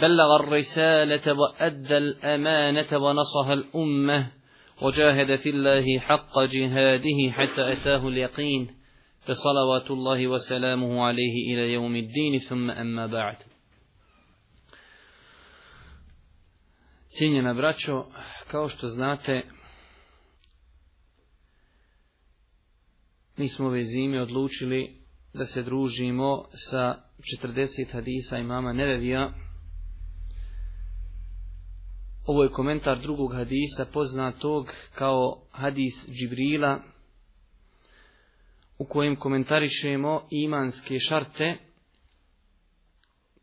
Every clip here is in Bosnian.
بلغ الرسالة وأدى الأمانة ونصح الأمة وجاهد في الله حق جهاده حتى أتاه اليقين فصلوات الله وسلامه عليه إلى يوم الدين ثم أما بعد Cijenjena braćo, kao što znate, mi smo ove zime odlučili da se družimo sa 40 hadisa imama Nevevija, Ovo je komentar drugog hadisa poznatog kao hadis Džibrila u kojem komentarišemo imanske šarte.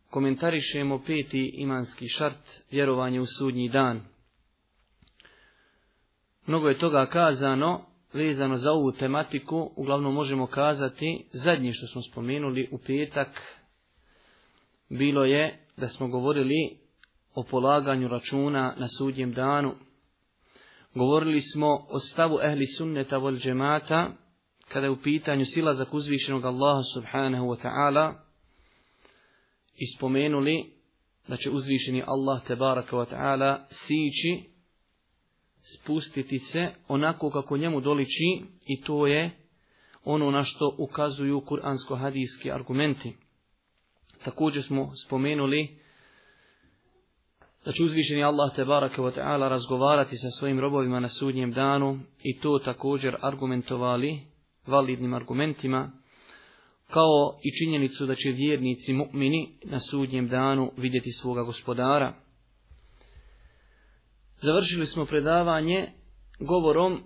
Komentarišemo peti imanski šart, vjerovanje u sudnji dan. Mnogo je toga kazano, vezano za ovu tematiku, uglavnom možemo kazati, zadnje što smo spomenuli u petak, bilo je da smo govorili o polaganju računa na sudnjem danu. Govorili smo o stavu ehli sunneta vol džemata, kada je u pitanju sila za uzvišenog Allaha subhanahu wa ta'ala, spomenuli da će uzvišeni Allah baraka wa ta'ala sići, spustiti se onako kako njemu doliči i to je ono na što ukazuju kuransko-hadijski argumenti. Također smo spomenuli da znači, će uzvišeni Allah baraka wa ta'ala razgovarati sa svojim robovima na sudnjem danu i to također argumentovali validnim argumentima, kao i činjenicu da će vjernici mu'mini na sudnjem danu vidjeti svoga gospodara. Završili smo predavanje govorom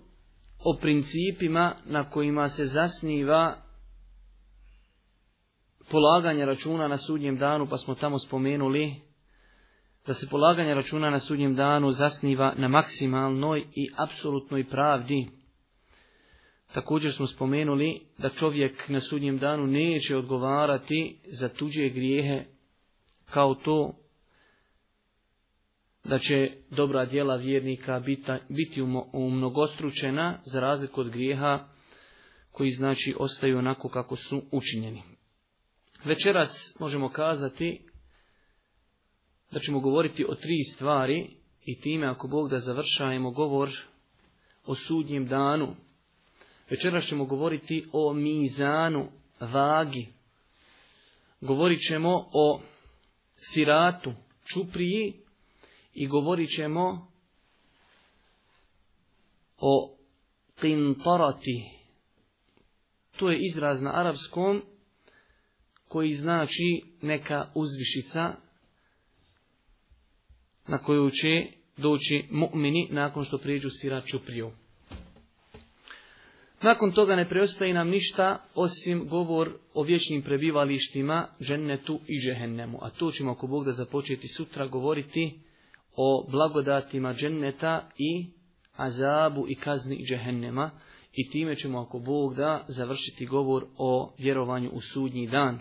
o principima na kojima se zasniva polaganje računa na sudnjem danu, pa smo tamo spomenuli da se polaganje računa na sudnjem danu zasniva na maksimalnoj i apsolutnoj pravdi. Također smo spomenuli da čovjek na sudnjem danu neće odgovarati za tuđe grijehe kao to da će dobra djela vjernika biti umnogostručena za razliku od grijeha koji znači ostaju onako kako su učinjeni. Večeras možemo kazati da ćemo govoriti o tri stvari i time ako Bog da završajemo govor o sudnjem danu. Večeras ćemo govoriti o mizanu, vagi. Govorit ćemo o siratu, čupriji i govorit ćemo o kintarati. To je izraz na arapskom koji znači neka uzvišica, na koju će doći mu'mini nakon što prijeđu sira čupriju. Nakon toga ne preostaje nam ništa osim govor o vječnim prebivalištima, džennetu i džehennemu. A to ćemo ako Bog da započeti sutra govoriti o blagodatima dženneta i azabu i kazni džehennema. I time ćemo ako Bog da završiti govor o vjerovanju u sudnji dan.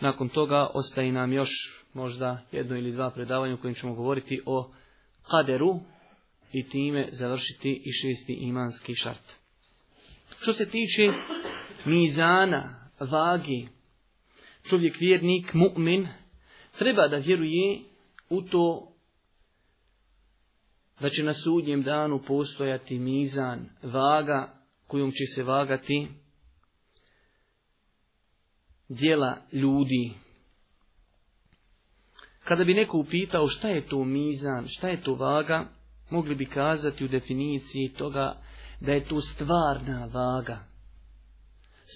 Nakon toga ostaje nam još možda jedno ili dva predavanja u kojim ćemo govoriti o kaderu i time završiti i šesti imanski šart. Što se tiče mizana, vagi, čovjek vjernik, mu'min, treba da vjeruje u to da će na sudnjem danu postojati mizan, vaga kojom će se vagati djela ljudi, kada bi neko upitao šta je to mizan, šta je to vaga, mogli bi kazati u definiciji toga da je to stvarna vaga.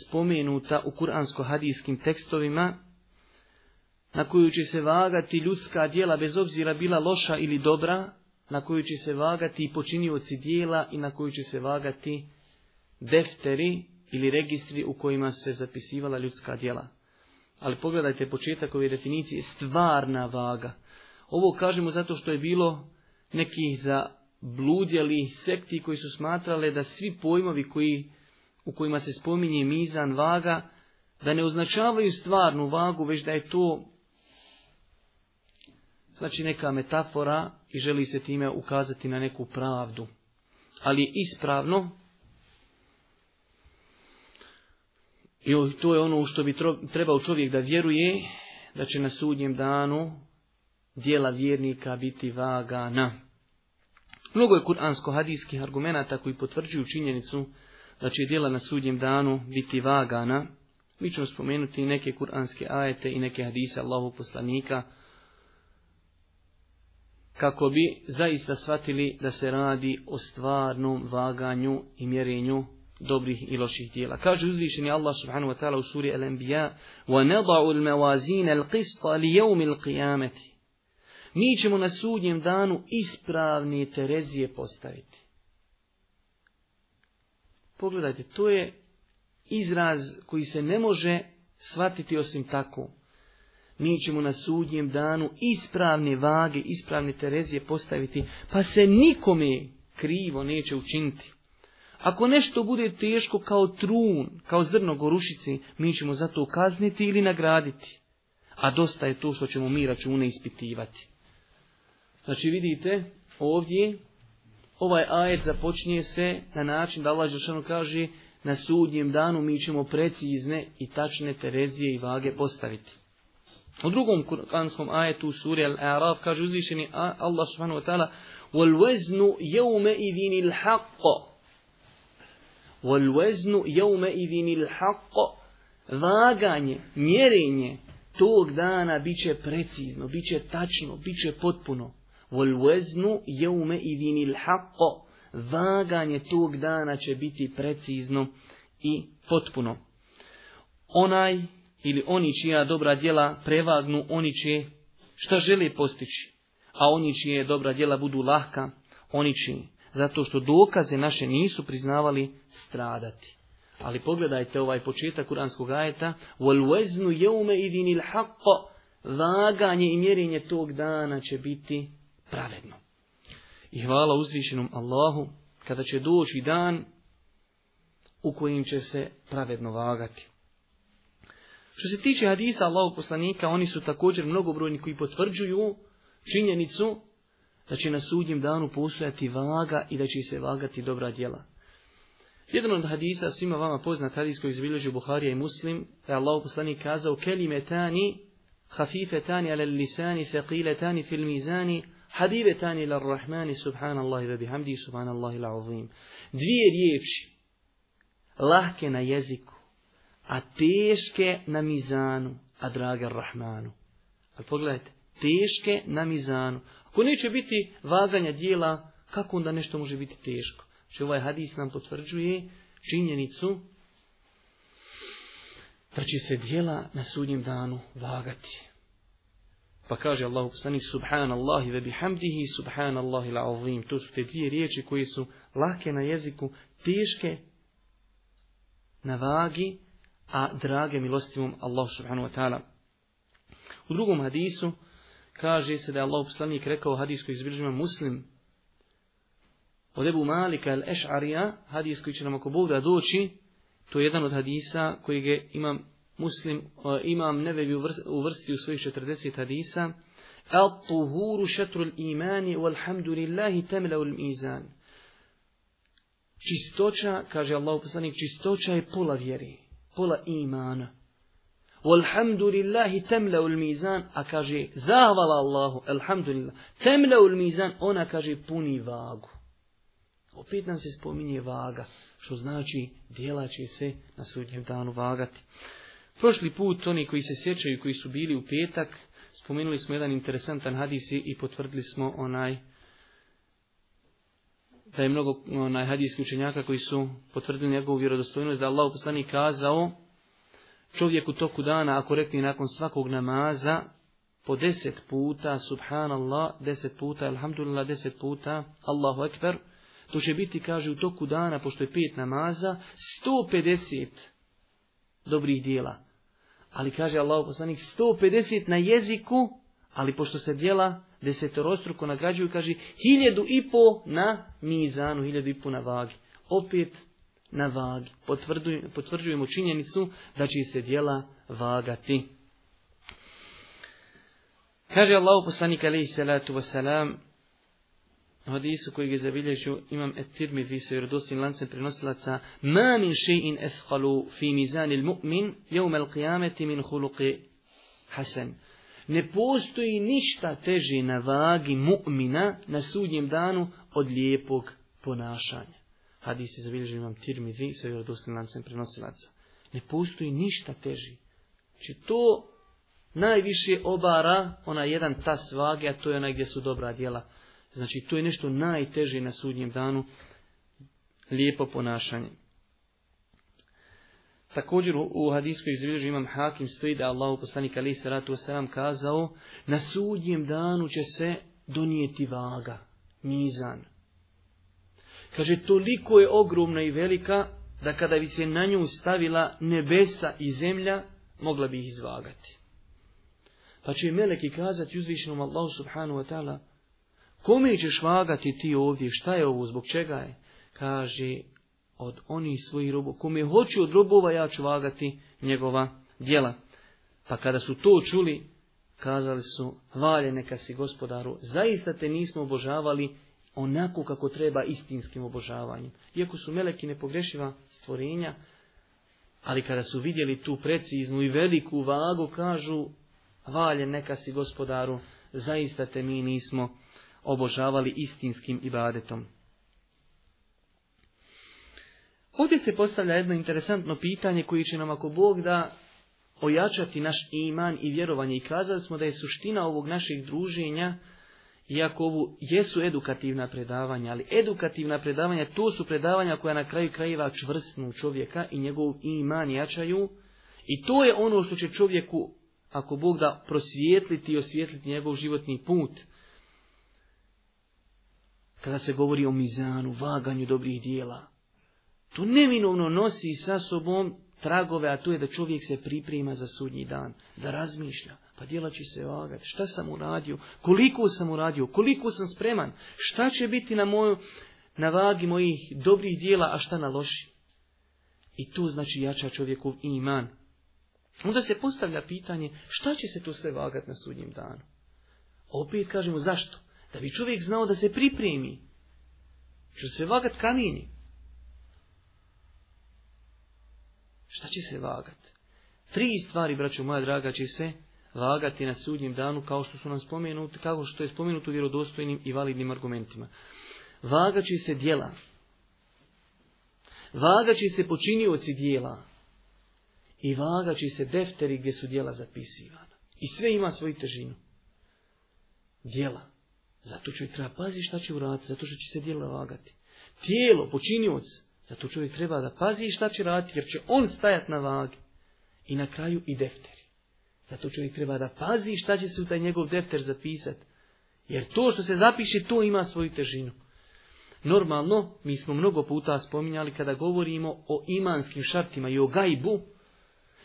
Spomenuta u kuransko-hadijskim tekstovima, na koju će se vagati ljudska dijela bez obzira bila loša ili dobra, na koju će se vagati i počinioci dijela i na koju će se vagati defteri ili registri u kojima se zapisivala ljudska djela ali pogledajte početak ove definicije, stvarna vaga. Ovo kažemo zato što je bilo nekih bludjeli sekti koji su smatrale da svi pojmovi koji, u kojima se spominje mizan vaga, da ne označavaju stvarnu vagu, već da je to znači neka metafora i želi se time ukazati na neku pravdu. Ali je ispravno I to je ono u što bi trebao čovjek da vjeruje, da će na sudnjem danu dijela vjernika biti vagana. Mnogo je kuransko-hadijskih argumenata koji potvrđuju činjenicu da će dijela na sudnjem danu biti vagana. Mi ćemo spomenuti neke kuranske ajete i neke hadise Allahu kako bi zaista shvatili da se radi o stvarnom vaganju i mjerenju dobrih i loših dijela. Kaže uzvišeni Allah subhanahu wa ta'ala u suri Al-Anbiya وَنَضَعُ الْمَوَازِينَ الْقِسْطَ لِيَوْمِ الْقِيَامَةِ Mi ćemo na sudnjem danu ispravne terezije postaviti. Pogledajte, to je izraz koji se ne može shvatiti osim tako. Mi ćemo na sudnjem danu ispravne vage, ispravne terezije postaviti, pa se nikome krivo neće učiniti. Ako nešto bude teško kao trun, kao zrno gorušici, mi ćemo za to kazniti ili nagraditi. A dosta je to što ćemo mi račune ispitivati. Znači vidite, ovdje ovaj ajet započinje se na način da Allah kaže na sudnjem danu mi ćemo precizne i tačne terezije i vage postaviti. U drugom kuranskom ajetu suri Al-Araf kaže uzvišeni Allah subhanahu wa ta'ala وَالْوَزْنُ يَوْمَ Vaganje, mjerenje tog dana bit će precizno, bit će tačno, bit će potpuno. Volveznu i ivinil haqo. Vaganje tog dana će biti precizno i potpuno. Onaj ili oni čija dobra djela prevagnu, oni će što žele postići, a oni čije dobra djela budu lahka, oni će zato što dokaze naše nisu priznavali stradati. Ali pogledajte ovaj početak kuranskog ajeta Vaganje i mjerenje tog dana će biti pravedno. I hvala uzvišenom Allahu kada će doći dan u kojim će se pravedno vagati. Što se tiče hadisa Allahog poslanika, oni su također mnogobrojni koji potvrđuju činjenicu da će na sudnjem danu postojati vaga i da će se vagati dobra djela. Jedan od hadisa, svima vama poznat hadis koji izbilježi Buharija i Muslim, je Allah poslanik kazao, hafife tani, ala lisani, tani, fil mizani, tani, ila rahmani, subhanallahi ve bihamdi, subhanallahi ila azim. Dvije riječi, lahke na jeziku, a teške na mizanu, a draga rahmanu. Ali pogledajte, teške na mizanu. Ako neće biti vaganja dijela, kako onda nešto može biti teško? Znači ovaj hadis nam potvrđuje činjenicu da će se dijela na sudnjem danu vagati. Pa kaže Allahu poslanik subhanallahi ve bihamdihi subhanallahi alazim. To su te dvije riječi koje su lake na jeziku, teške na vagi, a drage milostivom Allahu subhanahu wa ta'ala. U drugom hadisu Kaže se da je Allah poslanik rekao hadis koji muslim. Od Ebu Malika el Eš'arija, hadis koji će nam ako Bog da doći, to je jedan od hadisa koji je imam muslim, e, imam nevevi vrsti u svojih 40 hadisa. Al-tuhuru šetru imani, walhamdulillahi ul mizan. Čistoća, kaže Allah poslanik, čistoća je pola vjeri, pola imana. Walhamdulillahi temleu mizan, a kaže zahvala Allahu, alhamdulillah, temleu mizan, ona kaže puni vagu. Opet nam se spominje vaga, što znači dijela će se na sudnjem danu vagati. Prošli put, oni koji se sjećaju, koji su bili u petak, spomenuli smo jedan interesantan hadis i potvrdili smo onaj da je mnogo onaj hadijskih učenjaka koji su potvrdili njegovu vjerodostojnost, da Allah poslani kazao Čovjek u toku dana, ako rekne nakon svakog namaza, po deset puta, subhanallah, deset puta, alhamdulillah, deset puta, Allahu ekber, to će biti, kaže, u toku dana, pošto je pet namaza, pedeset dobrih dijela. Ali kaže Allah poslanik, pedeset na jeziku, ali pošto se dijela desetorostruko nagrađuju, kaže, hiljedu i po na mizanu, hiljedu i po na vagi. Opet na vagi. Potvrđujemo činjenicu da će se dijela vagati. Kaže Allah poslanik alaihi salatu wasalam hadisu koji je zabilježio imam et vi se rodostin lancem prenosilaca Ma min še'in ethhalu fi mizani mumin jevme al qiyameti min huluqi hasan. Ne postoji ništa teže na vagi mu'mina na sudnjem danu od lijepog ponašanja. Hadis iz zabilježen imam Tirmidhi sa vjerodostojnim lancem prenosilaca. Ne postoji ništa teži. Znači to najviše obara ona jedan tas vage, a to je onaj gdje su dobra djela. Znači to je nešto najteže na sudnjem danu lijepo ponašanje. Također u hadijskoj izbilježi imam hakim stoji da Allah poslanik ali salatu wasalam kazao na sudnjem danu će se donijeti vaga, mizan. Kaže, toliko je ogromna i velika, da kada bi se na nju stavila nebesa i zemlja, mogla bi ih izvagati. Pa će meleki kazati uzvišenom Allahu subhanu wa ta'ala, kome ćeš vagati ti ovdje, šta je ovo, zbog čega je? Kaže, od onih svojih robova, kome hoću od robova, ja ću vagati njegova djela. Pa kada su to čuli, kazali su, valje neka si gospodaru, zaista te nismo obožavali onako kako treba istinskim obožavanjem. Iako su meleki nepogrešiva stvorenja, ali kada su vidjeli tu preciznu i veliku vagu, kažu, valje neka si gospodaru, zaista te mi nismo obožavali istinskim ibadetom. Ovdje se postavlja jedno interesantno pitanje koji će nam ako Bog da ojačati naš iman i vjerovanje i kazali smo da je suština ovog našeg druženja iako ovu jesu edukativna predavanja, ali edukativna predavanja to su predavanja koja na kraju krajeva čvrstnu čovjeka i njegov iman jačaju. I to je ono što će čovjeku, ako Bog da, prosvijetliti i osvijetliti njegov životni put. Kada se govori o mizanu, vaganju dobrih dijela, to neminovno nosi sa sobom tragove, a to je da čovjek se priprema za sudnji dan, da razmišlja, a pa djela će se vagati. Šta sam uradio? Koliko sam uradio? Koliko sam spreman? Šta će biti na moju, na vagi mojih dobrih djela, a šta na loši? I tu znači jača čovjekov iman. Onda se postavlja pitanje šta će se tu sve vagati na sudnjem danu. Opet kažemo zašto? Da bi čovjek znao da se pripremi. Što se vagat kamini. Šta će se vagat? Tri stvari, braću moja draga, će se Vagati na sudnjem danu kao što su nam spomenuti, kao što je spomenuto vjerodostojnim i validnim argumentima. Vagaći se djela. Vagaći se počinioci djela. I vagaći se defteri gdje su djela zapisivana. I sve ima svoju težinu. Djela. Zato čovjek treba paziti šta će uraditi, zato što će se djela vagati. Tijelo, počinioc, zato čovjek treba da pazi šta će raditi, jer će on stajati na vagi. I na kraju i defteri. Zato čovjek treba da pazi šta će se u taj njegov defter zapisati. Jer to što se zapiše, to ima svoju težinu. Normalno, mi smo mnogo puta spominjali kada govorimo o imanskim šartima i o gajbu,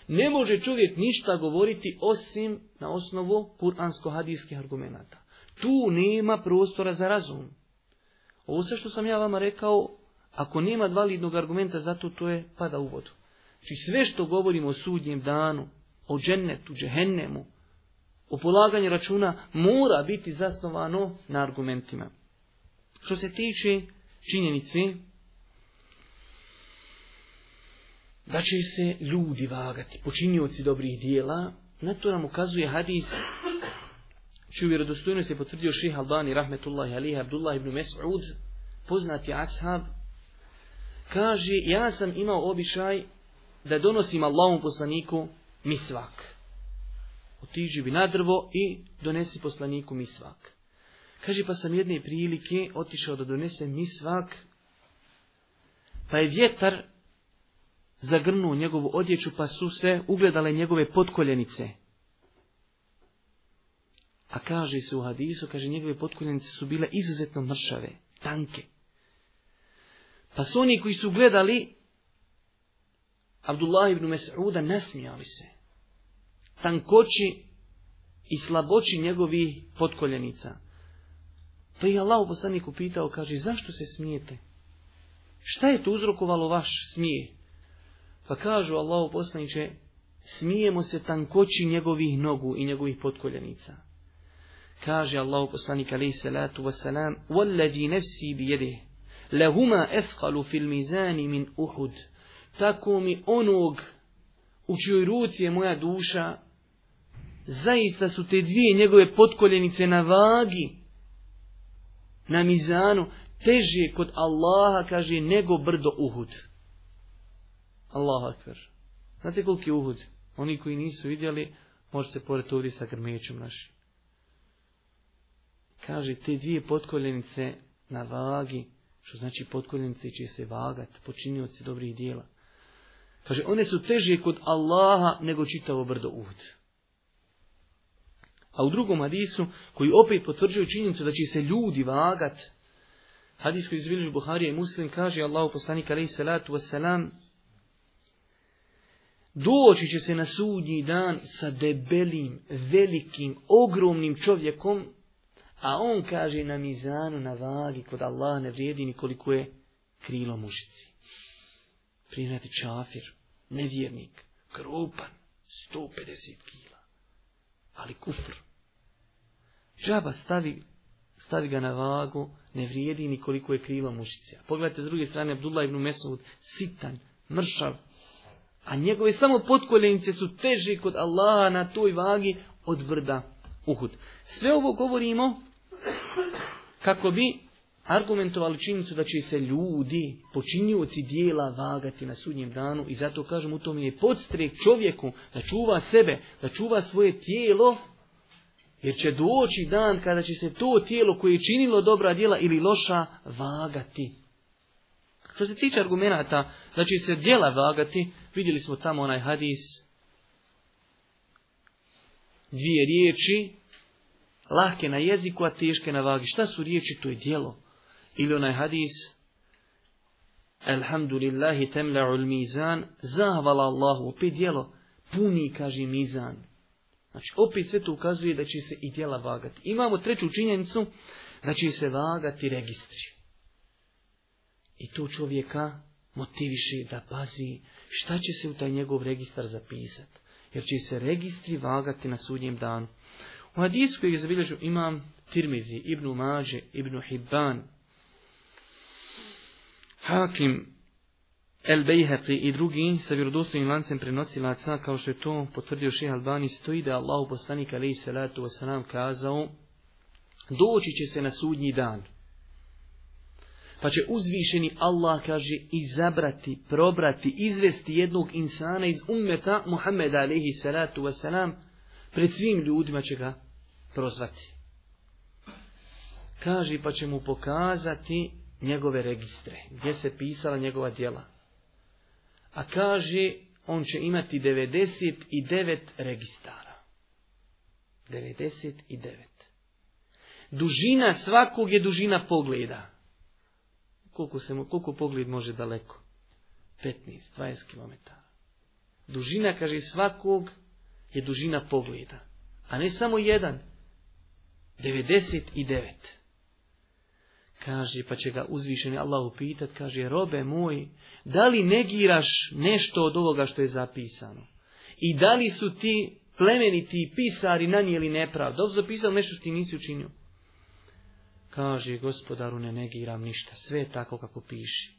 ne može čovjek ništa govoriti osim na osnovu kuransko-hadijskih argumenata. Tu nema prostora za razum. Ovo sve što sam ja vama rekao, ako nema validnog argumenta za to, to je pada u vodu. Znači sve što govorimo o sudnjem danu, o džennetu, džehennemu, o polaganju računa mora biti zasnovano na argumentima. Što se tiče činjenici da će se ljudi vagati, počinioci dobrih dijela, na to nam ukazuje hadis čiju vjerodostojnost je potvrdio ših Albani, rahmetullahi alihi, Abdullah ibn Mes'ud, poznati ashab, kaže, ja sam imao običaj da donosim Allahom poslaniku misvak. Otiđi bi na drvo i donesi poslaniku misvak. Kaže, pa sam jedne prilike otišao da donese misvak, pa je vjetar zagrnuo njegovu odjeću, pa su se ugledale njegove potkoljenice. A kaže se u hadisu, kaže, njegove potkoljenice su bile izuzetno mršave, tanke. Pa su oni koji su gledali Abdullah ibn Mes'uda nasmijali se tankoći i slaboći njegovih potkoljenica. Pa je Allah poslanik upitao, kaže, zašto se smijete? Šta je to uzrokovalo vaš smije? Pa kažu, Allah poslaniče, smijemo se tankoći njegovih nogu i njegovih potkoljenica. Kaže Allah poslanik alaih salatu wasalam, nefsi bi jedih, Lehuma fil mizani min uhud, Tako mi onog u čijoj ruci je moja duša zaista su te dvije njegove potkoljenice na vagi, na mizanu, teže kod Allaha, kaže, nego brdo Uhud. Allahu akbar. Znate koliki je Uhud? Oni koji nisu vidjeli, možete pored ovdje sa grmećom našim. Kaže, te dvije potkoljenice na vagi, što znači potkoljenice će se vagat, počinioci dobrih dijela. Kaže, one su teže kod Allaha nego čitavo brdo Uhud. A u drugom hadisu, koji opet potvrđuje činjenicu da će se ljudi vagat, hadis koji izbiližu Buharija i Muslim, kaže Allahu poslanik alaihi salatu wasalam, doći će se na sudnji dan sa debelim, velikim, ogromnim čovjekom, a on kaže na mizanu, na vagi, kod Allah ne vrijedi nikoliko je krilo mušici. Primjeti čafir, nevjernik, krupan, 150 kila, ali kufr. Džaba stavi, stavi ga na vagu, ne vrijedi ni koliko je krilo mušice. Pogledajte s druge strane Abdullah ibn Mesud, sitan, mršav, a njegove samo potkoljenice su teži kod Allaha na toj vagi od vrda Uhud. Sve ovo govorimo kako bi argumentovali činjenicu da će se ljudi, počinjuci dijela vagati na sudnjem danu i zato kažem u tom je podstrijek čovjeku da čuva sebe, da čuva svoje tijelo jer će doći dan kada će se to tijelo koje je činilo dobra djela ili loša vagati. Što se tiče argumenata da će se djela vagati, vidjeli smo tamo onaj hadis dvije riječi, lahke na jeziku, a teške na vagi. Šta su riječi, to je djelo. Ili onaj hadis, Alhamdulillahi temla'ul mizan, zahvala Allahu, opet djelo, puni, kaže mizan. Znači, opet sve to ukazuje da će se i djela vagati. Imamo treću činjenicu da će se vagati registri. I to čovjeka motiviše da pazi šta će se u taj njegov registar zapisati. Jer će se registri vagati na sudnjem danu. U Hadijsku ih je imam Tirmizi, Ibnu Maže, Ibnu Hibban, Hakim, El i drugi sa vjerodostojnim lancem prenosilaca, kao što je to potvrdio šeha Albani, stoji da Allah poslanik alaihi salatu wasalam kazao doći će se na sudnji dan. Pa će uzvišeni Allah, kaže, izabrati, probrati, izvesti jednog insana iz ummeta Muhammeda alaihi salatu wasalam, pred svim ljudima će ga prozvati. Kaže, pa će mu pokazati njegove registre, gdje se pisala njegova djela a kaže on će imati 99 registara. 99. Dužina svakog je dužina pogleda. Koliko, se, koliko pogled može daleko? 15, 20 km. Dužina, kaže, svakog je dužina pogleda. A ne samo jedan. 99. Kaže, pa će ga uzvišeni Allah upitat, kaže, robe moj, da li negiraš nešto od ovoga što je zapisano? I da li su ti plemeniti pisari nanijeli nepravdu? su zapisali nešto što ti nisi učinio. Kaže, gospodaru, ne negiram ništa, sve je tako kako piši.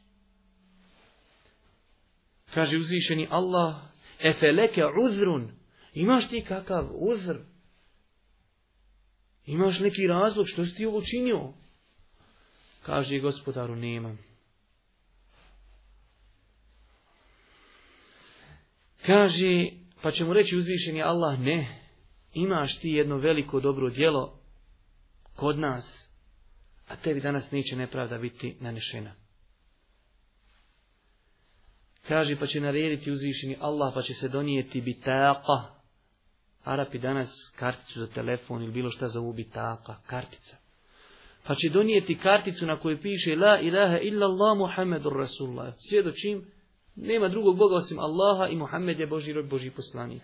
Kaže uzvišeni Allah, efeleke uzrun, imaš ti kakav uzr? Imaš neki razlog što si ti ovo učinio? Kaže gospodaru nemam. Kaže, pa će mu reći uzvišeni Allah, ne, imaš ti jedno veliko dobro djelo kod nas, a tebi danas neće nepravda biti nanešena. Kaže, pa će narediti uzvišeni Allah, pa će se donijeti bitaka. Arapi danas karticu za telefon ili bilo šta za bitaka, kartica. Pa će donijeti karticu na kojoj piše La ilaha illa Allah Muhammedur Rasulullah. Svjedočim, nema drugog Boga osim Allaha i Muhammed je Boži rod Boži poslanik.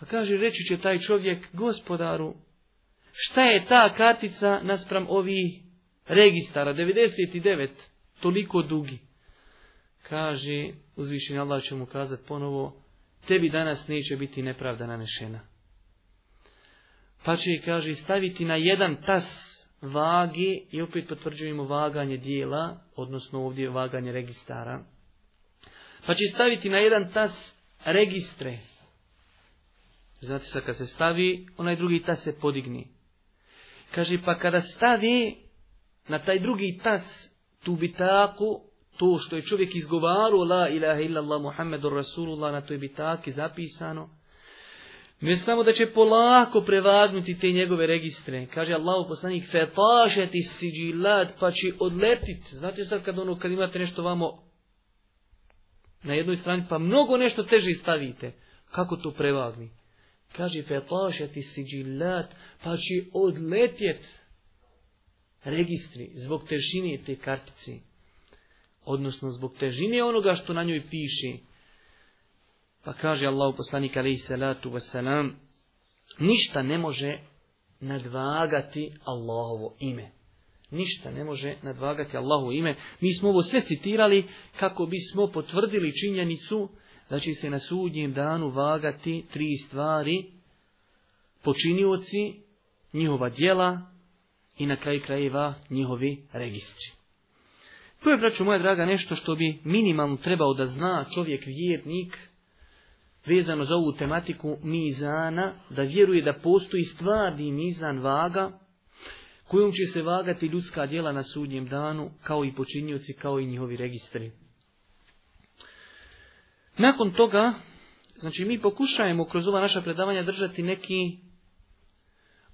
Pa kaže, reći će taj čovjek, gospodaru, šta je ta kartica naspram ovih registara, 99, toliko dugi? Kaže, uzvišenje Allah će mu kazati ponovo, tebi danas neće biti nepravda nanešena. Pa će kaže, staviti na jedan tas vage i opet potvrđujemo vaganje dijela, odnosno ovdje vaganje registara. Pa će staviti na jedan tas registre. Znate sad kad se stavi, onaj drugi tas se podigni. Kaže pa kada stavi na taj drugi tas tu bitaku, to što je čovjek izgovarao la ilaha illallah Muhammedur Rasulullah na toj bitaki zapisano, ne samo da će polako prevagnuti te njegove registre. Kaže Allah u poslanih, fetašeti pa će odletiti. Znate sad kad, ono, kad imate nešto vamo na jednoj strani, pa mnogo nešto teže stavite. Kako to prevagni? Kaže, fetašeti siđilad, pa će odletjet registri zbog težine te kartice. Odnosno zbog težine onoga što na njoj piše. Pa kaže Allah poslanik alaihi salatu wasalam, ništa ne može nadvagati Allahovo ime. Ništa ne može nadvagati Allahovo ime. Mi smo ovo sve citirali kako bismo potvrdili činjenicu da će se na sudnjem danu vagati tri stvari, počinioci, njihova djela i na kraju krajeva njihovi registri. To je, braću moja draga, nešto što bi minimalno trebao da zna čovjek vjernik, vezano za ovu tematiku mizana, da vjeruje da postoji stvarni mizan vaga, kojom će se vagati ljudska djela na sudnjem danu, kao i počinioci, kao i njihovi registri. Nakon toga, znači mi pokušajemo kroz ova naša predavanja držati neki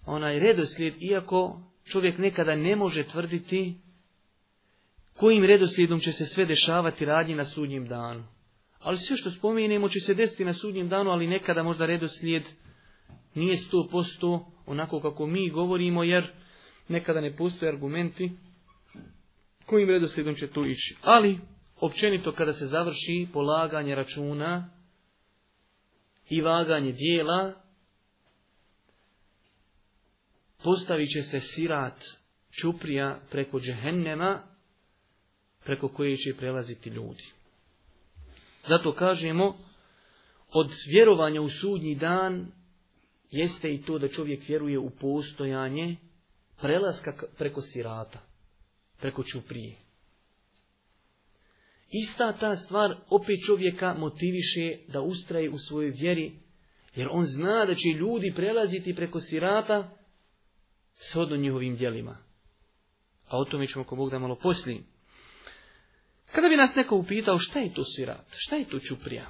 onaj redoslijed, iako čovjek nekada ne može tvrditi kojim redoslijedom će se sve dešavati radnje na sudnjem danu. Ali sve što spomenemo će se desiti na sudnjem danu, ali nekada možda redoslijed nije posto onako kako mi govorimo, jer nekada ne postoje argumenti kojim redoslijedom će to ići. Ali, općenito kada se završi polaganje računa i vaganje dijela, postavit će se sirat čuprija preko džehennema, preko koje će prelaziti ljudi. Zato kažemo, od vjerovanja u sudnji dan jeste i to da čovjek vjeruje u postojanje prelaska preko sirata, preko čuprije. Ista ta stvar opet čovjeka motiviše da ustraje u svojoj vjeri, jer on zna da će ljudi prelaziti preko sirata shodno njihovim djelima. A o tome ćemo ko Bog da malo poslije. Kada bi nas neko upitao šta je to sirat, šta je to čuprija,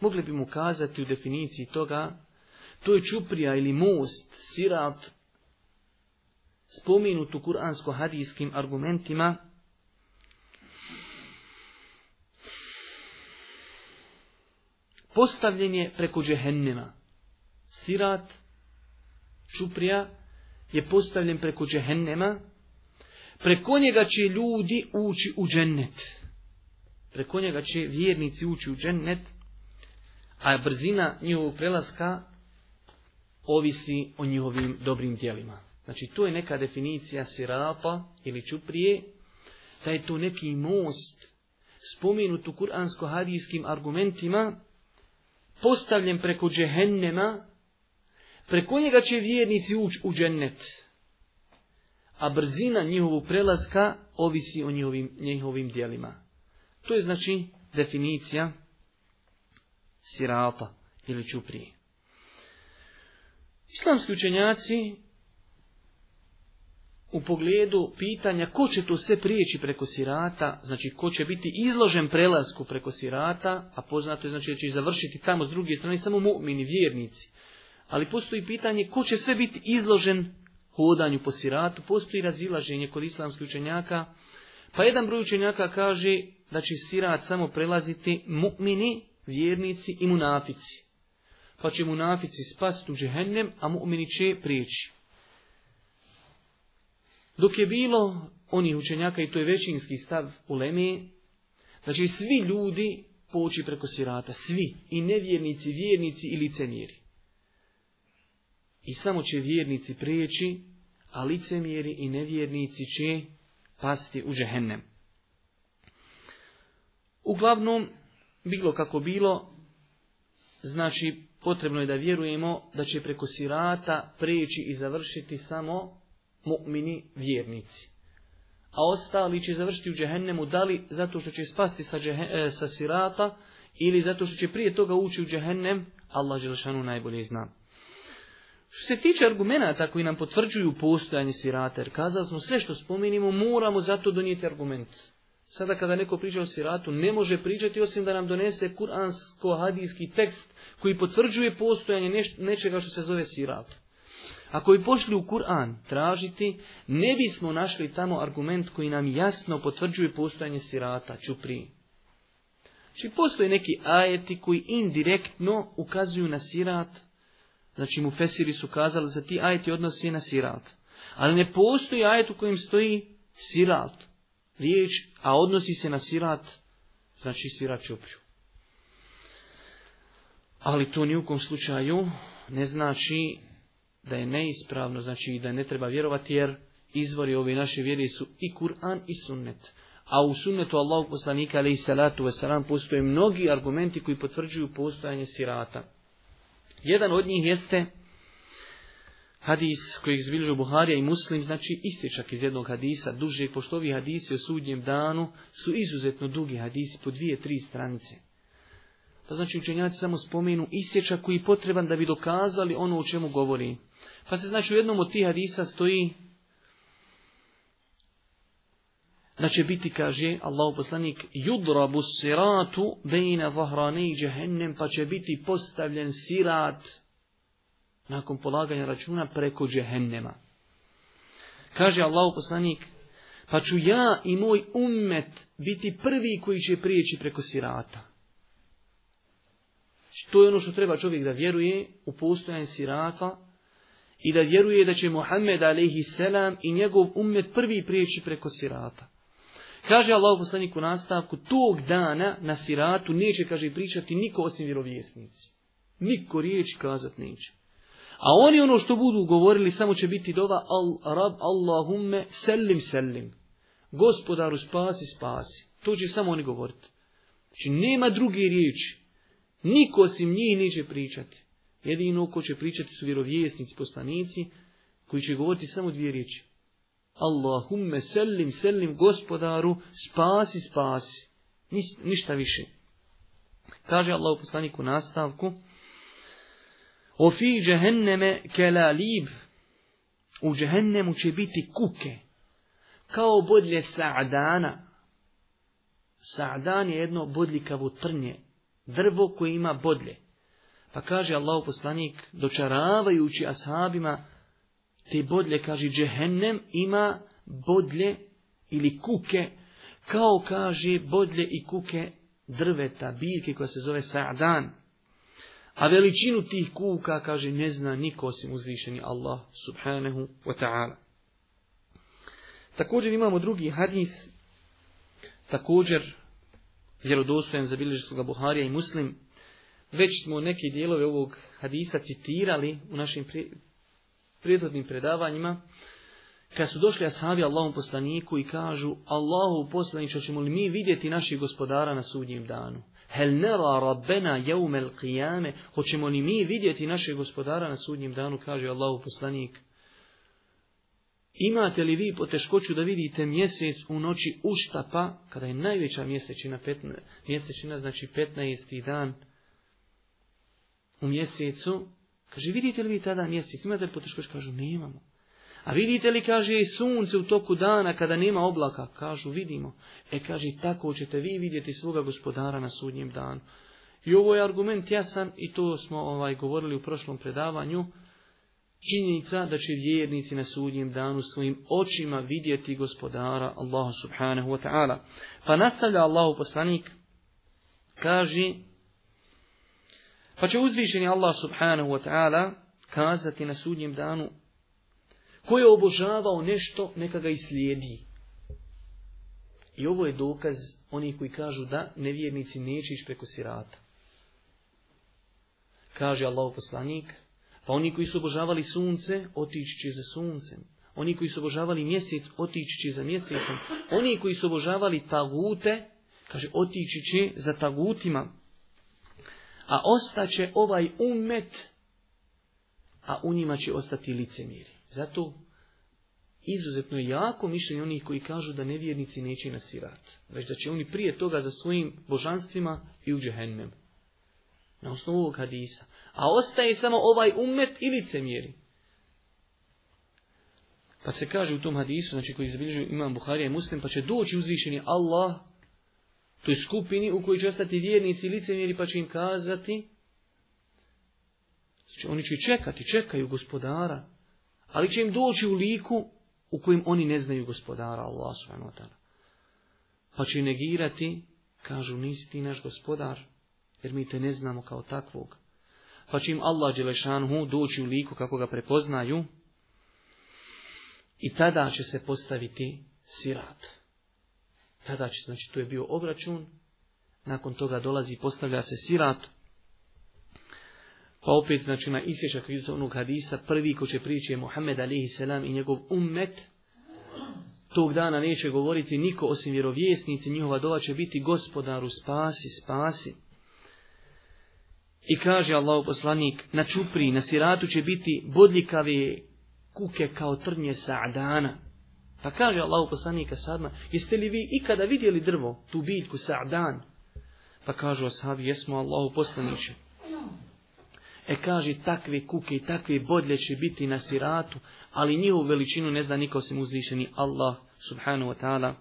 mogli bi mu kazati u definiciji toga, to je čuprija ili most, sirat, spominut u kuransko-hadijskim argumentima, postavljen je preko džehennema. Sirat, čuprija, je postavljen preko džehennema, preko njega će ljudi ući u džennet. Preko njega će vjernici ući u džennet, a brzina njihovog prelaska ovisi o njihovim dobrim dijelima. Znači, to je neka definicija Sirapa ili čuprije, da je to neki most spomenut u kuransko-hadijskim argumentima, postavljen preko džehennema, preko njega će vjernici ući u džennet a brzina njihovog prelaska ovisi o njihovim, njihovim dijelima. To je znači definicija sirata ili čuprije. Islamski učenjaci u pogledu pitanja ko će to sve prijeći preko sirata, znači ko će biti izložen prelasku preko sirata, a poznato je znači da će završiti tamo s druge strane samo mu'mini, vjernici. Ali postoji pitanje ko će sve biti izložen hodanju po siratu, postoji razilaženje kod islamskih učenjaka, pa jedan broj učenjaka kaže da će sirat samo prelaziti mu'mini, vjernici i munafici. Pa će munafici spasti u džehennem, a mu'mini će prijeći. Dok je bilo onih učenjaka, i to je većinski stav u Lemi, da će svi ljudi poći preko sirata, svi, i nevjernici, vjernici i licenjeri. I samo će vjernici prijeći, a licemjeri i nevjernici će pasti u džehennem. Uglavnom, bilo kako bilo, znači potrebno je da vjerujemo da će preko sirata prijeći i završiti samo mu'mini vjernici. A ostali će završiti u džehennemu da li zato što će spasti sa, džehe, e, sa sirata ili zato što će prije toga ući u džehennem, Allah Želšanu najbolje zna. Što se tiče argumenata koji nam potvrđuju postojanje sirata, jer kazali smo sve što spominimo, moramo zato donijeti argument. Sada kada neko priča o siratu, ne može pričati osim da nam donese kuransko-hadijski tekst koji potvrđuje postojanje nečega što se zove sirat. Ako bi pošli u Kur'an tražiti, ne bismo našli tamo argument koji nam jasno potvrđuje postojanje sirata, čupri. Či znači, postoje neki ajeti koji indirektno ukazuju na sirat, Znači mu fesiri su kazali za ti ajeti odnosi na sirat. Ali ne postoji ajet u kojem stoji sirat. Riječ, a odnosi se na sirat, znači sirat čoplju. Ali to ni u kom slučaju ne znači da je neispravno, znači da ne treba vjerovati jer izvori ove naše vjere su i Kur'an i sunnet. A u sunnetu Allahu poslanika alaihi salatu wasalam postoje mnogi argumenti koji potvrđuju postojanje sirata. Jedan od njih jeste hadis koji zvilžu Buharija i Muslim, znači istječak iz jednog hadisa, duže, pošto ovi hadisi o sudnjem danu su izuzetno dugi hadisi, po dvije, tri stranice. Pa znači učenjaci samo spomenu isječak koji je potreban da bi dokazali ono o čemu govori. Pa se znači u jednom od tih hadisa stoji da će biti, kaže Allahu poslanik, judrabu siratu bejna i džehennem, pa će biti postavljen sirat nakon polaganja računa preko džehennema. Kaže Allah poslanik, pa ću ja i moj ummet biti prvi koji će prijeći preko sirata. To je ono što treba čovjek da vjeruje u postojanje sirata i da vjeruje da će Muhammed a.s. i njegov ummet prvi prijeći preko sirata. Kaže Allah u u nastavku, tog dana na siratu neće, kaže, pričati niko osim vjerovjesnici. Niko riječ kazat neće. A oni ono što budu govorili samo će biti dova al rab Allahumme selim selim. Gospodaru spasi, spasi. To će samo oni govoriti. Znači nema druge riječi. Niko osim njih neće pričati. Jedino ko će pričati su vjerovjesnici, poslanici, koji će govoriti samo dvije riječi. Allahumme sellim sellim gospodaru, spasi, spasi. Ništa više. Kaže Allah u nastavku, Ofi džehenneme kelalib, u džehennemu će biti kuke, kao bodlje sa'dana. Sa'dan je jedno bodljikavo trnje, drvo koje ima bodlje. Pa kaže Allah poslanik, dočaravajući ashabima te bodlje, kaže, džehennem ima bodlje ili kuke, kao kaže bodlje i kuke drveta, biljke koja se zove sa'dan. A veličinu tih kuka, kaže, ne zna niko osim uzvišeni Allah subhanahu wa ta'ala. Također imamo drugi hadis, također vjerodostojan za bilježnog Buharija i Muslim. Već smo neke dijelove ovog hadisa citirali u našim prethodnim predavanjima, kad su došli ashabi Allahom poslaniku i kažu Allahu poslaniče, ćemo li mi vidjeti naših gospodara na sudnjem danu? Hel nera rabbena jeumel qiyame, hoćemo li mi vidjeti našeg gospodara na sudnjem danu, kaže Allahu poslanik. Imate li vi poteškoću da vidite mjesec u noći uštapa, kada je najveća mjesečina, petna mjesečina znači 15. dan u mjesecu, Kaže, vidite li vi tada mjesec, imate li poteškoć? Kažu, nemamo. A vidite li, kaže, i sunce u toku dana kada nema oblaka? Kažu, vidimo. E, kaže, tako ćete vi vidjeti svoga gospodara na sudnjem danu. I ovo je argument jasan i to smo ovaj govorili u prošlom predavanju. Činjenica da će vjernici na sudnjem danu svojim očima vidjeti gospodara Allaha subhanahu wa ta'ala. Pa nastavlja Allahu poslanik, kaže pa će uzvišeni Allah subhanahu wa ta'ala kazati na sudnjem danu ko je obožavao nešto neka ga i slijedi. I ovo je dokaz onih koji kažu da nevjernici neće ići preko sirata. Kaže Allah poslanik, pa oni koji su obožavali sunce, otići će za suncem. Oni koji su obožavali mjesec, otići će za mjesecom. Oni koji su obožavali tagute, kaže, otići će za tagutima a ostaće ovaj umet, a u njima će ostati licemiri. Zato izuzetno je jako mišljenje onih koji kažu da nevjernici neće na sirat, već da će oni prije toga za svojim božanstvima i u džehennem. Na osnovu ovog hadisa. A ostaje samo ovaj umet i licemjeri. Pa se kaže u tom hadisu, znači koji zabilježuju imam Buharija i Muslim, pa će doći uzvišeni Allah toj skupini u kojoj će ostati vjernici i licemjeri pa će im kazati znači, oni će čekati, čekaju gospodara, ali će im doći u liku u kojim oni ne znaju gospodara Allah subhanahu wa Pa će negirati, kažu nisi ti naš gospodar, jer mi te ne znamo kao takvog. Pa će im Allah Đelešanhu doći u liku kako ga prepoznaju i tada će se postaviti sirat. Tada će, znači to je bio obračun, nakon toga dolazi i postavlja se sirat, pa opet znači na isječak onog hadisa, prvi ko će prići je Muhammed A.S. i njegov ummet, tog dana neće govoriti niko osim vjerovjesnici, njihova dova će biti gospodaru spasi, spasi. I kaže Allah poslanik, na čupri, na siratu će biti bodljikave kuke kao trnje sa'dana. Pa kaže Allah poslanika sadma, jeste li vi ikada vidjeli drvo, tu biljku, sa'dan? Pa kažu ashabi, jesmo Allahu poslaniče. E kaže, takve kuke i takve bodlje će biti na siratu, ali njihovu veličinu ne zna niko osim uzvišeni Allah subhanahu wa ta'ala.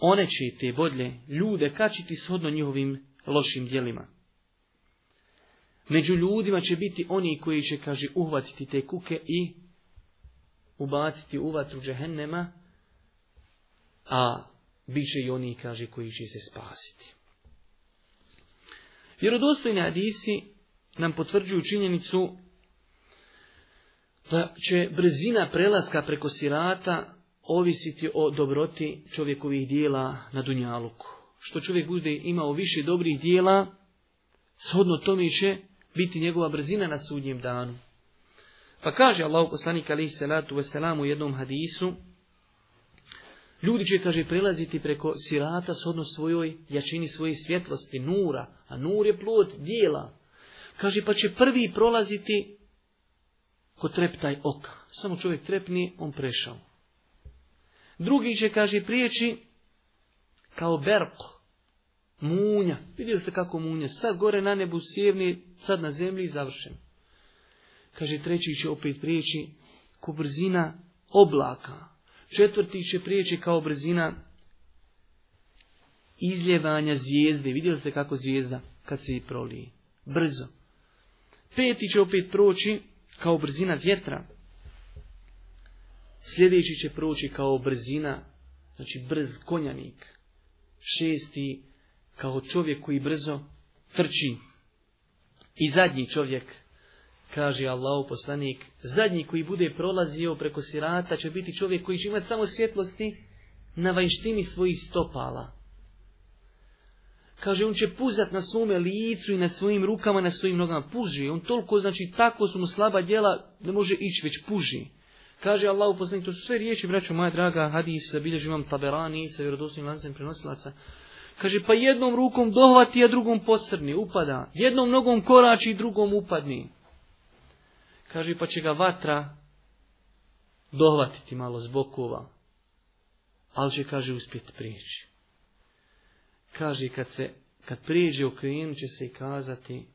One će te bodlje ljude kačiti shodno njihovim lošim djelima. Među ljudima će biti oni koji će, kaže, uhvatiti te kuke i ubaciti u vatru džehennema, a bit će i oni, kaže, koji će se spasiti. Vjerodostojni Adisi nam potvrđuju činjenicu da će brzina prelaska preko sirata ovisiti o dobroti čovjekovih dijela na Dunjaluku. Što čovjek bude imao više dobrih dijela, shodno tome će biti njegova brzina na sudnjem danu. Pa kaže Allah poslanik alaihi salatu wasalam u jednom hadisu, ljudi će, kaže, prelaziti preko sirata odnos svojoj jačini svoje svjetlosti, nura, a nur je plod dijela. Kaže, pa će prvi prolaziti ko treptaj ok, Samo čovjek trepni, on prešao. Drugi će, kaže, prijeći kao berko, munja. Vidjeli ste kako munja, sad gore na nebu sjevni, sad na zemlji i Kaže, treći će opet prijeći ko brzina oblaka. Četvrti će prijeći kao brzina izljevanja zvijezde. Vidjeli ste kako zvijezda kad se i prolije. Brzo. Peti će opet proći kao brzina vjetra. Sljedeći će proći kao brzina, znači brz konjanik. Šesti kao čovjek koji brzo trči. I zadnji čovjek Kaže Allahu poslanik, zadnji koji bude prolazio preko sirata će biti čovjek koji će imati samo svjetlosti na vanjštini svojih stopala. Kaže, on će puzat na svome licu i na svojim rukama, na svojim nogama. Puži, on toliko, znači, tako su mu slaba djela, ne može ići, već puži. Kaže Allah poslanik, to su sve riječi, braćo moja draga, hadis, bilježi imam taberani sa vjerodostojnim lancem prenosilaca. Kaže, pa jednom rukom dohvati, a drugom posrni, upada. Jednom nogom korači, drugom upadni. Kaže, pa će ga vatra dohvatiti malo zbokova, ali će, kaže, uspjeti prijeći. Kaže, kad, se, kad prijeđe okrenut će se i kazati,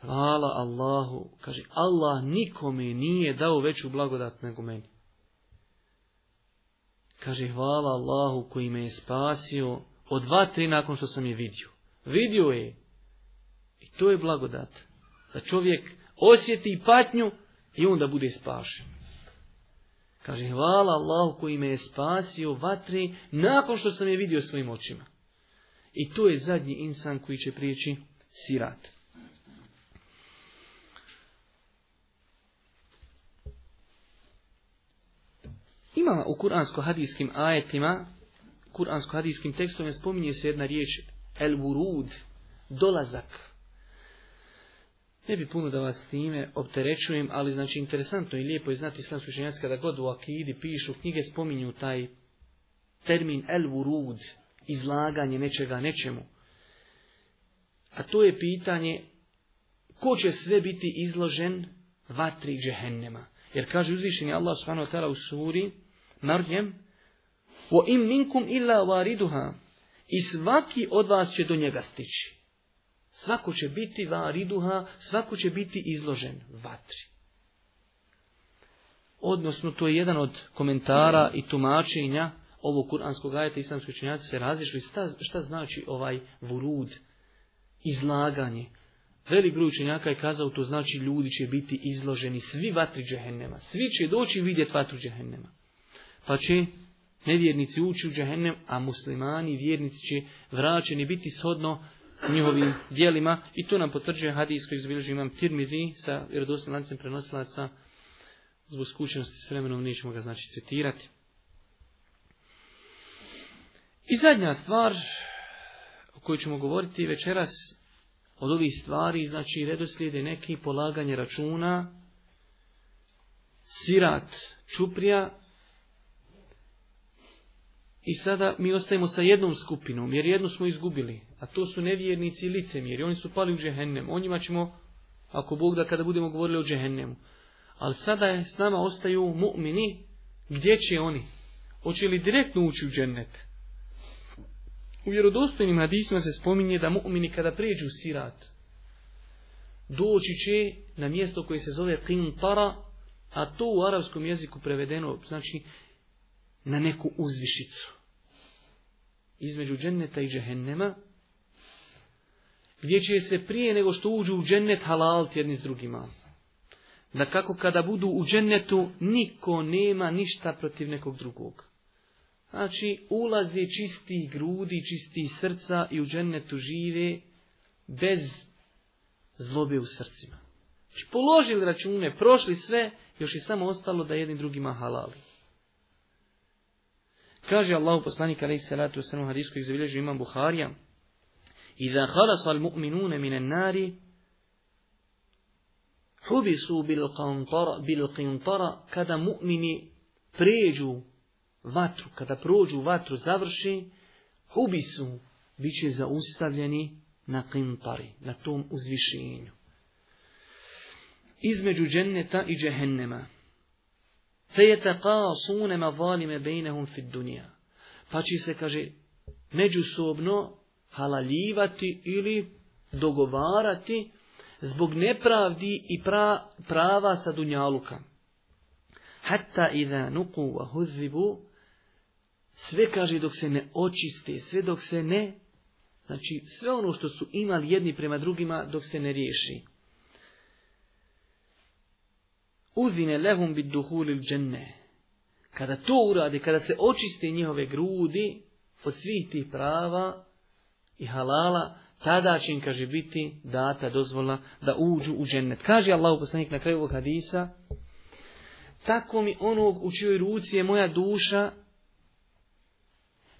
hvala Allahu, kaže, Allah nikome nije dao veću blagodat nego meni. Kaže, hvala Allahu koji me je spasio od vatri nakon što sam je vidio. Vidio je. I to je blagodat. Da čovjek osjeti patnju i onda bude spašen. Kaže, hvala Allahu koji me je spasio vatri nakon što sam je vidio svojim očima. I to je zadnji insan koji će prijeći sirat. Ima u kuransko-hadijskim ajetima, kuransko-hadijskim tekstovima spominje se jedna riječ, el Burud, dolazak. Ne bi puno da vas s time opterećujem, ali znači interesantno i lijepo je znati islamsku učenjaci kada god u akidi pišu knjige spominju taj termin el wurud, izlaganje nečega nečemu. A to je pitanje ko će sve biti izložen vatri džehennema. Jer kaže uzvišeni Allah subhanahu u suri Marjem Wa im minkum illa I svaki od vas će do njega stići. Svako će biti variduha, svako će biti izložen vatri. Odnosno, to je jedan od komentara i tumačenja ovog kuranskog ajeta islamski učenjaci se razišli. Šta, šta znači ovaj vurud, izlaganje? Velik broj je kazao to znači ljudi će biti izloženi svi vatri džehennema. Svi će doći vidjeti vatru džehennema. Pa će nevjernici ući u džehennem, a muslimani vjernici će vraćeni biti shodno njihovim dijelima i to nam potvrđuje hadijs koji izbilježi imam Tirmidhi sa vjerodostojnim lancem prenosilaca zbog skućenosti s vremenom nećemo ga znači citirati. I zadnja stvar o kojoj ćemo govoriti večeras od ovih stvari, znači redoslijede neki polaganje računa, sirat, čuprija i sada mi ostajemo sa jednom skupinom, jer jednu smo izgubili, a to su nevjernici i licemjeri, oni su pali u džehennem, o njima ćemo, ako Bog da, kada budemo govorili o džehennemu. Ali sada je, s nama ostaju mu'mini, gdje će oni? Hoće li direktno ući u džennet? U vjerodostojnim hadisma se spominje da mu'mini kada prijeđu sirat, doći će na mjesto koje se zove para, a to u arapskom jeziku prevedeno znači na neku uzvišicu između dženneta i džehennema, gdje će se prije nego što uđu u džennet halalt jedni s drugima. Da kako kada budu u džennetu, niko nema ništa protiv nekog drugog. Znači, ulazi čisti grudi, čisti srca i u džennetu žive bez zlobe u srcima. Znači, položili račune, prošli sve, još je samo ostalo da jedni drugima halali. Kaže Allah poslanik alaih salatu wasalam u hadijskoj zabilježu imam Buharija. Iza halasa al min an nari, hubisu bil qintara, kada mu'mini pređu vatru, kada prođu vatru, završi, hubisu, bit će zaustavljeni na qintari, na tom uzvišenju. Između dženneta i džehennema. فَيَتَقَاصُونَ valime bejnehum فِي Fi Pa će se, kaže, međusobno halaljivati ili dogovarati zbog nepravdi i prava sa dunjaluka. Hatta idha nuku wa huzibu, sve kaže dok se ne očiste, sve dok se ne, znači sve ono što su imali jedni prema drugima dok se ne riješi uzine lehum bi duhulil dženne. Kada to uradi, kada se očiste njihove grudi od svih tih prava i halala, tada će im, kaže, biti data dozvola da uđu u džennet. Kaže Allah poslanik na kraju ovog hadisa, tako mi onog u čijoj ruci je moja duša,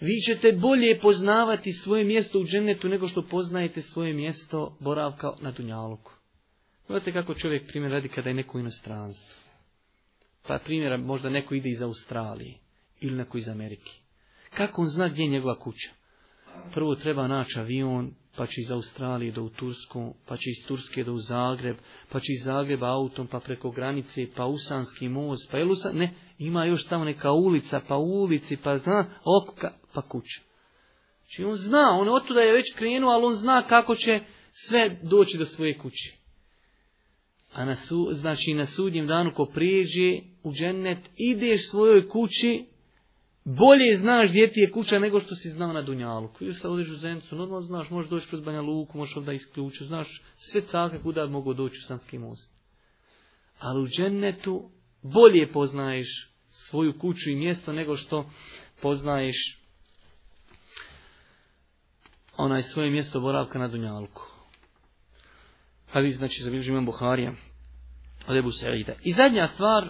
vi ćete bolje poznavati svoje mjesto u džennetu nego što poznajete svoje mjesto boravka na Dunjaluku. Gledajte kako čovjek primjer radi kada je neko u Pa primjer, možda neko ide iz Australije ili neko iz Amerike. Kako on zna gdje je njegova kuća? Prvo treba naći avion, pa će iz Australije do u Tursku, pa će iz Turske do u Zagreb, pa će iz Zagreba autom, pa preko granice, pa Usanski most, pa Elusa, ne, ima još tamo neka ulica, pa ulici, pa zna, okka, pa kuća. Znači on zna, on tuda je već krenuo, ali on zna kako će sve doći do svoje kuće. A na znači na sudnjem danu ko prijeđe u džennet, ideš svojoj kući, bolje znaš gdje ti je kuća nego što si znao na Dunjalu. Jo se odeš u Zencu, normalno znaš, možeš doći kroz Banja Luku, možeš ovdje isključiti, znaš sve caka kuda mogu doći u Sanski most. Ali u džennetu bolje poznaješ svoju kuću i mjesto nego što poznaješ onaj svoje mjesto boravka na Dunjalku. Ali, znači za imam Buharija od Ebu I zadnja stvar,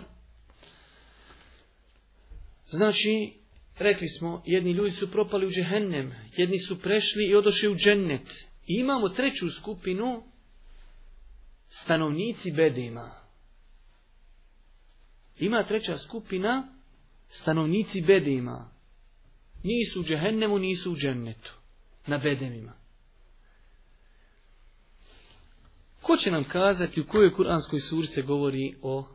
znači, rekli smo, jedni ljudi su propali u džehennem, jedni su prešli i odošli u džennet. I imamo treću skupinu, stanovnici Bedema. Ima treća skupina, stanovnici Bedema. Nisu u džehennemu, nisu u džennetu, na Bedemima. Ko će nam kazati u kojoj kuranskoj suri se govori o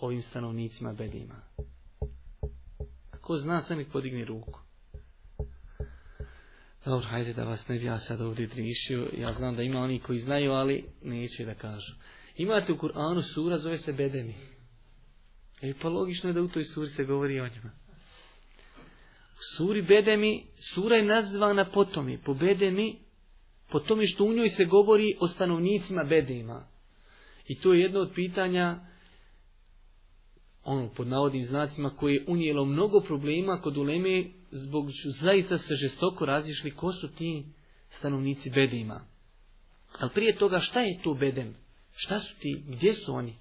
ovim stanovnicima Bedima? Ko zna, sve podigni ruku. Dobro, hajde da vas ne bi ja sad ovdje drišio. Ja znam da ima oni koji znaju, ali neće da kažu. Imate u Kur'anu sura, zove se Bedemi. E pa logično je da u toj suri se govori o njima. U suri Bedemi, sura je nazvana potom je. Po Bedemi po tome što u njoj se govori o stanovnicima Bedema. I to je jedno od pitanja, ono pod navodnim znacima, koje je unijelo mnogo problema kod uleme, zbog zaista se žestoko razišli ko su ti stanovnici bedima. Ali prije toga šta je to Bedem? Šta su ti? Gdje su oni?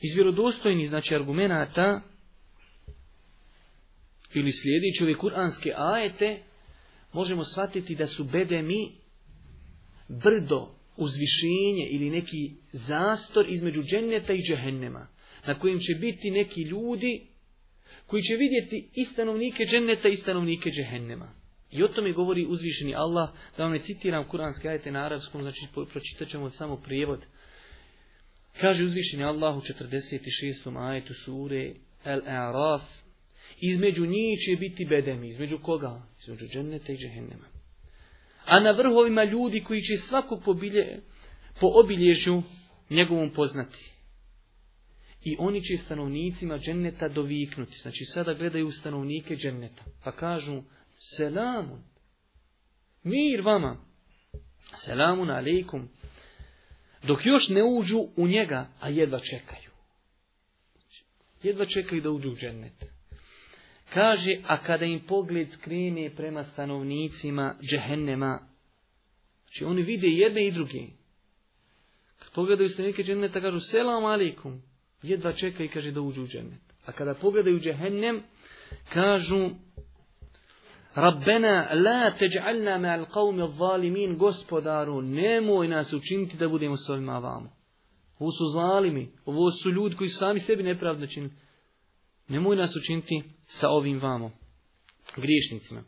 Iz vjerodostojnih znači argumenata ili slijedi ove kuranske ajete možemo shvatiti da su bedemi brdo, uzvišenje ili neki zastor između dženneta i džehennema, na kojem će biti neki ljudi koji će vidjeti i stanovnike dženneta i stanovnike džehennema. I o tome govori uzvišeni Allah, da vam ne citiram kuranske ajete na arapskom, znači pročitat ćemo samo prijevod. Kaže uzvišeni Allah u 46. ajetu sure El-Araf, između njih će biti bedemi, između koga? između dženneta i džehennema. A na vrhovima ljudi koji će svakog pobilje, po obilježju njegovom poznati. I oni će stanovnicima dženneta doviknuti. Znači sada gledaju stanovnike dženneta. Pa kažu, selamun, mir vama, selamun alejkum. Dok još ne uđu u njega, a jedva čekaju. Jedva čekaju da uđu u dženneta. Kaže, a kada im pogled skrene prema stanovnicima džehennema, znači oni vide jedne i druge. Kad pogledaju stanovnike dženneta, kažu, selam alikum, jedva čeka i kaže da uđu u džennet. A kada pogledaju džehennem, kažu, Rabbena la teđ'alna al qavmi zalimin, gospodaru, nemoj nas učiniti da budemo s ovima vamo. Ovo su zalimi, ovo su ljudi koji sami sebi nepravdno činili. Nemoj nas učiniti sa ovim vamo, griješnicima.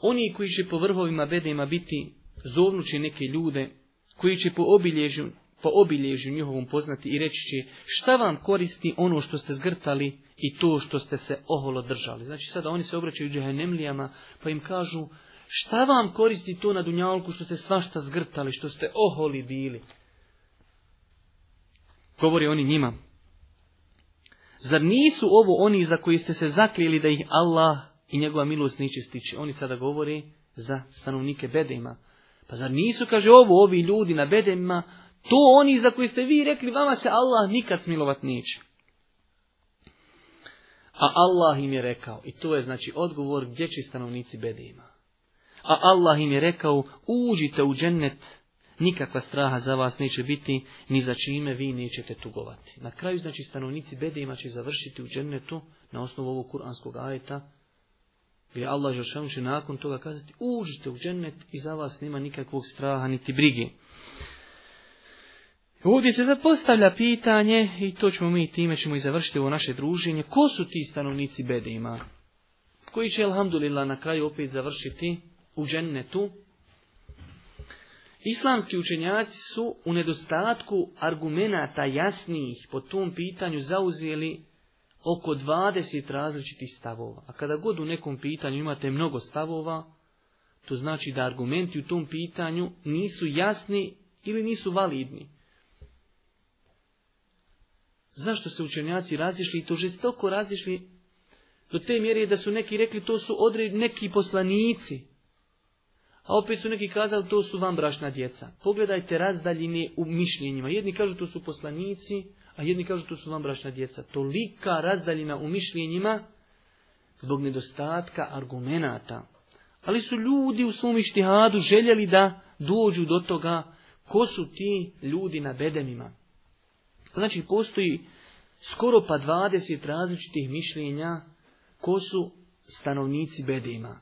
Oni koji će po vrhovima bedema biti, zovnući neke ljude, koji će po obilježju, po njihovom poznati i reći će šta vam koristi ono što ste zgrtali i to što ste se oholo držali. Znači sada oni se obraćaju džehennemlijama pa im kažu šta vam koristi to na dunjalku što ste svašta zgrtali, što ste oholi bili. Govori oni njima, Zar nisu ovo oni za koji ste se zaklijeli da ih Allah i njegova milost neće stići? Oni sada govori za stanovnike Bedema. Pa zar nisu, kaže, ovo ovi ljudi na bedema, to oni za koji ste vi rekli, vama se Allah nikad smilovat neće. A Allah im je rekao, i to je znači odgovor gdje će stanovnici Bedema. A Allah im je rekao, uđite u džennet nikakva straha za vas neće biti, ni za čime vi nećete tugovati. Na kraju, znači, stanovnici Bedema će završiti u džennetu na osnovu ovog kuranskog ajeta, gdje Allah će nakon toga kazati, uđite u džennet i za vas nema nikakvog straha niti brige. Ovdje se sad postavlja pitanje, i to ćemo mi time ćemo i završiti ovo naše druženje, ko su ti stanovnici Bedema? Koji će, alhamdulillah, na kraju opet završiti u džennetu, Islamski učenjaci su u nedostatku argumenata jasnijih po tom pitanju zauzeli oko 20 različitih stavova. A kada god u nekom pitanju imate mnogo stavova, to znači da argumenti u tom pitanju nisu jasni ili nisu validni. Zašto se učenjaci razišli i to žestoko razišli do te mjere da su neki rekli to su odred, neki poslanici, a opet su neki kazali to su vam brašna djeca. Pogledajte razdaljine u mišljenjima. Jedni kažu to su poslanici, a jedni kažu to su vam brašna djeca. Tolika razdaljina u mišljenjima zbog nedostatka argumenata. Ali su ljudi u svom ištihadu željeli da dođu do toga ko su ti ljudi na bedemima. Znači postoji skoro pa 20 različitih mišljenja ko su stanovnici bedema.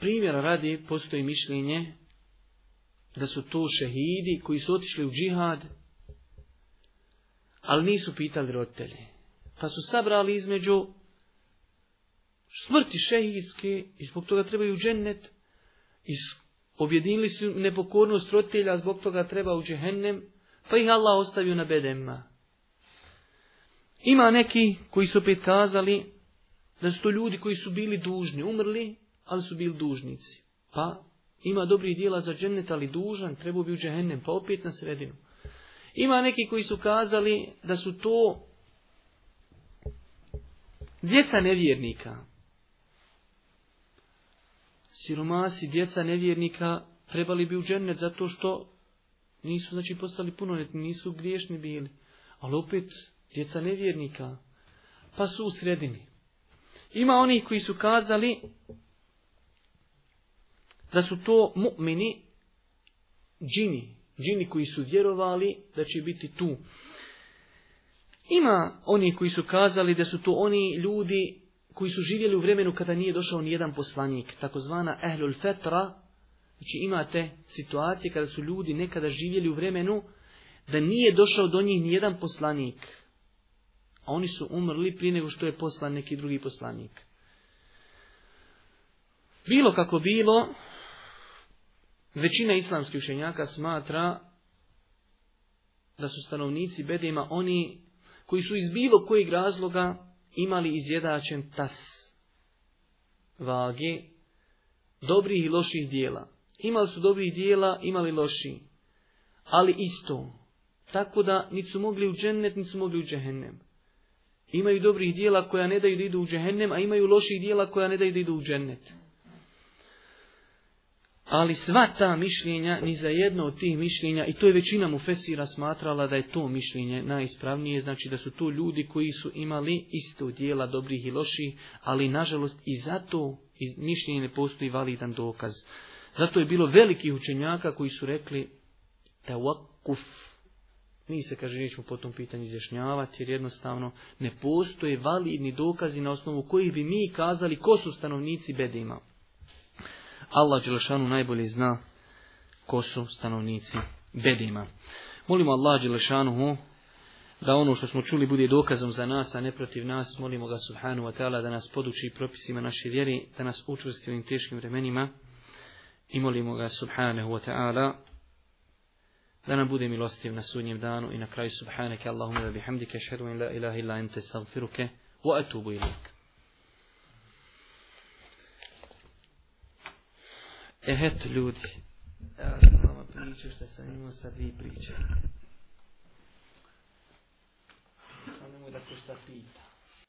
Primjera radi, postoji mišljenje da su to šehidi koji su otišli u džihad, ali nisu pitali roditelje. Pa su sabrali između smrti šehidske i zbog toga trebaju džennet. I objedinili su nepokornost roditelja, zbog toga treba u džehennem, pa ih Allah ostavio na bedema. Ima neki koji su opet kazali da su to ljudi koji su bili dužni, umrli, ali su bili dužnici. Pa ima dobrih dijela za džennet, ali dužan, trebao bi u džehennem, pa opet na sredinu. Ima neki koji su kazali da su to djeca nevjernika. Siromasi, djeca nevjernika, trebali bi u džennet zato što nisu, znači, postali punoljetni, nisu griješni bili. Ali opet, djeca nevjernika, pa su u sredini. Ima onih koji su kazali da su to mu'mini džini, džini koji su vjerovali da će biti tu. Ima oni koji su kazali da su to oni ljudi koji su živjeli u vremenu kada nije došao ni jedan poslanik, takozvana ehlul fetra, znači imate situacije kada su ljudi nekada živjeli u vremenu da nije došao do njih ni jedan poslanik, a oni su umrli prije nego što je poslan neki drugi poslanik. Bilo kako bilo, Većina islamskih učenjaka smatra da su stanovnici Bedema oni koji su iz bilo kojeg razloga imali izjedačen tas vage dobrih i loših dijela. Imali su dobrih dijela, imali loši. Ali isto. Tako da nisu su mogli u džennet, nisu mogli u džehennem. Imaju dobrih dijela koja ne daju da idu u džehennem, a imaju loših dijela koja ne daju da idu u džennet. Ali sva ta mišljenja, ni za jedno od tih mišljenja, i to je većina mu Fesira smatrala da je to mišljenje najispravnije, znači da su to ljudi koji su imali isto dijela dobrih i loših, ali nažalost i zato to mišljenje ne postoji validan dokaz. Zato je bilo velikih učenjaka koji su rekli uakuf, Mi se, kaže, nećemo po tom pitanju izjašnjavati, jer jednostavno ne postoje validni dokazi na osnovu kojih bi mi kazali ko su stanovnici Bedima. Allah Đelešanu najbolje zna ko su stanovnici Bedima. Molimo Allah Đelešanu da ono što smo čuli bude dokazom za nas, a ne protiv nas. Molimo ga Subhanu wa ta'ala da nas poduči propisima naše vjeri, da nas učvrsti u teškim vremenima. I molimo ga Subhanahu wa ta'ala da nam bude milostiv na sudnjem danu i na kraju ta'ala. Allahumma bihamdike, šhedu in la ilaha illa ente, stagfiruke, wa atubu ilik. Evet ljudi, ja sam vama pričao što sam imao sa vi priče, Samo nemoj da ko šta pita.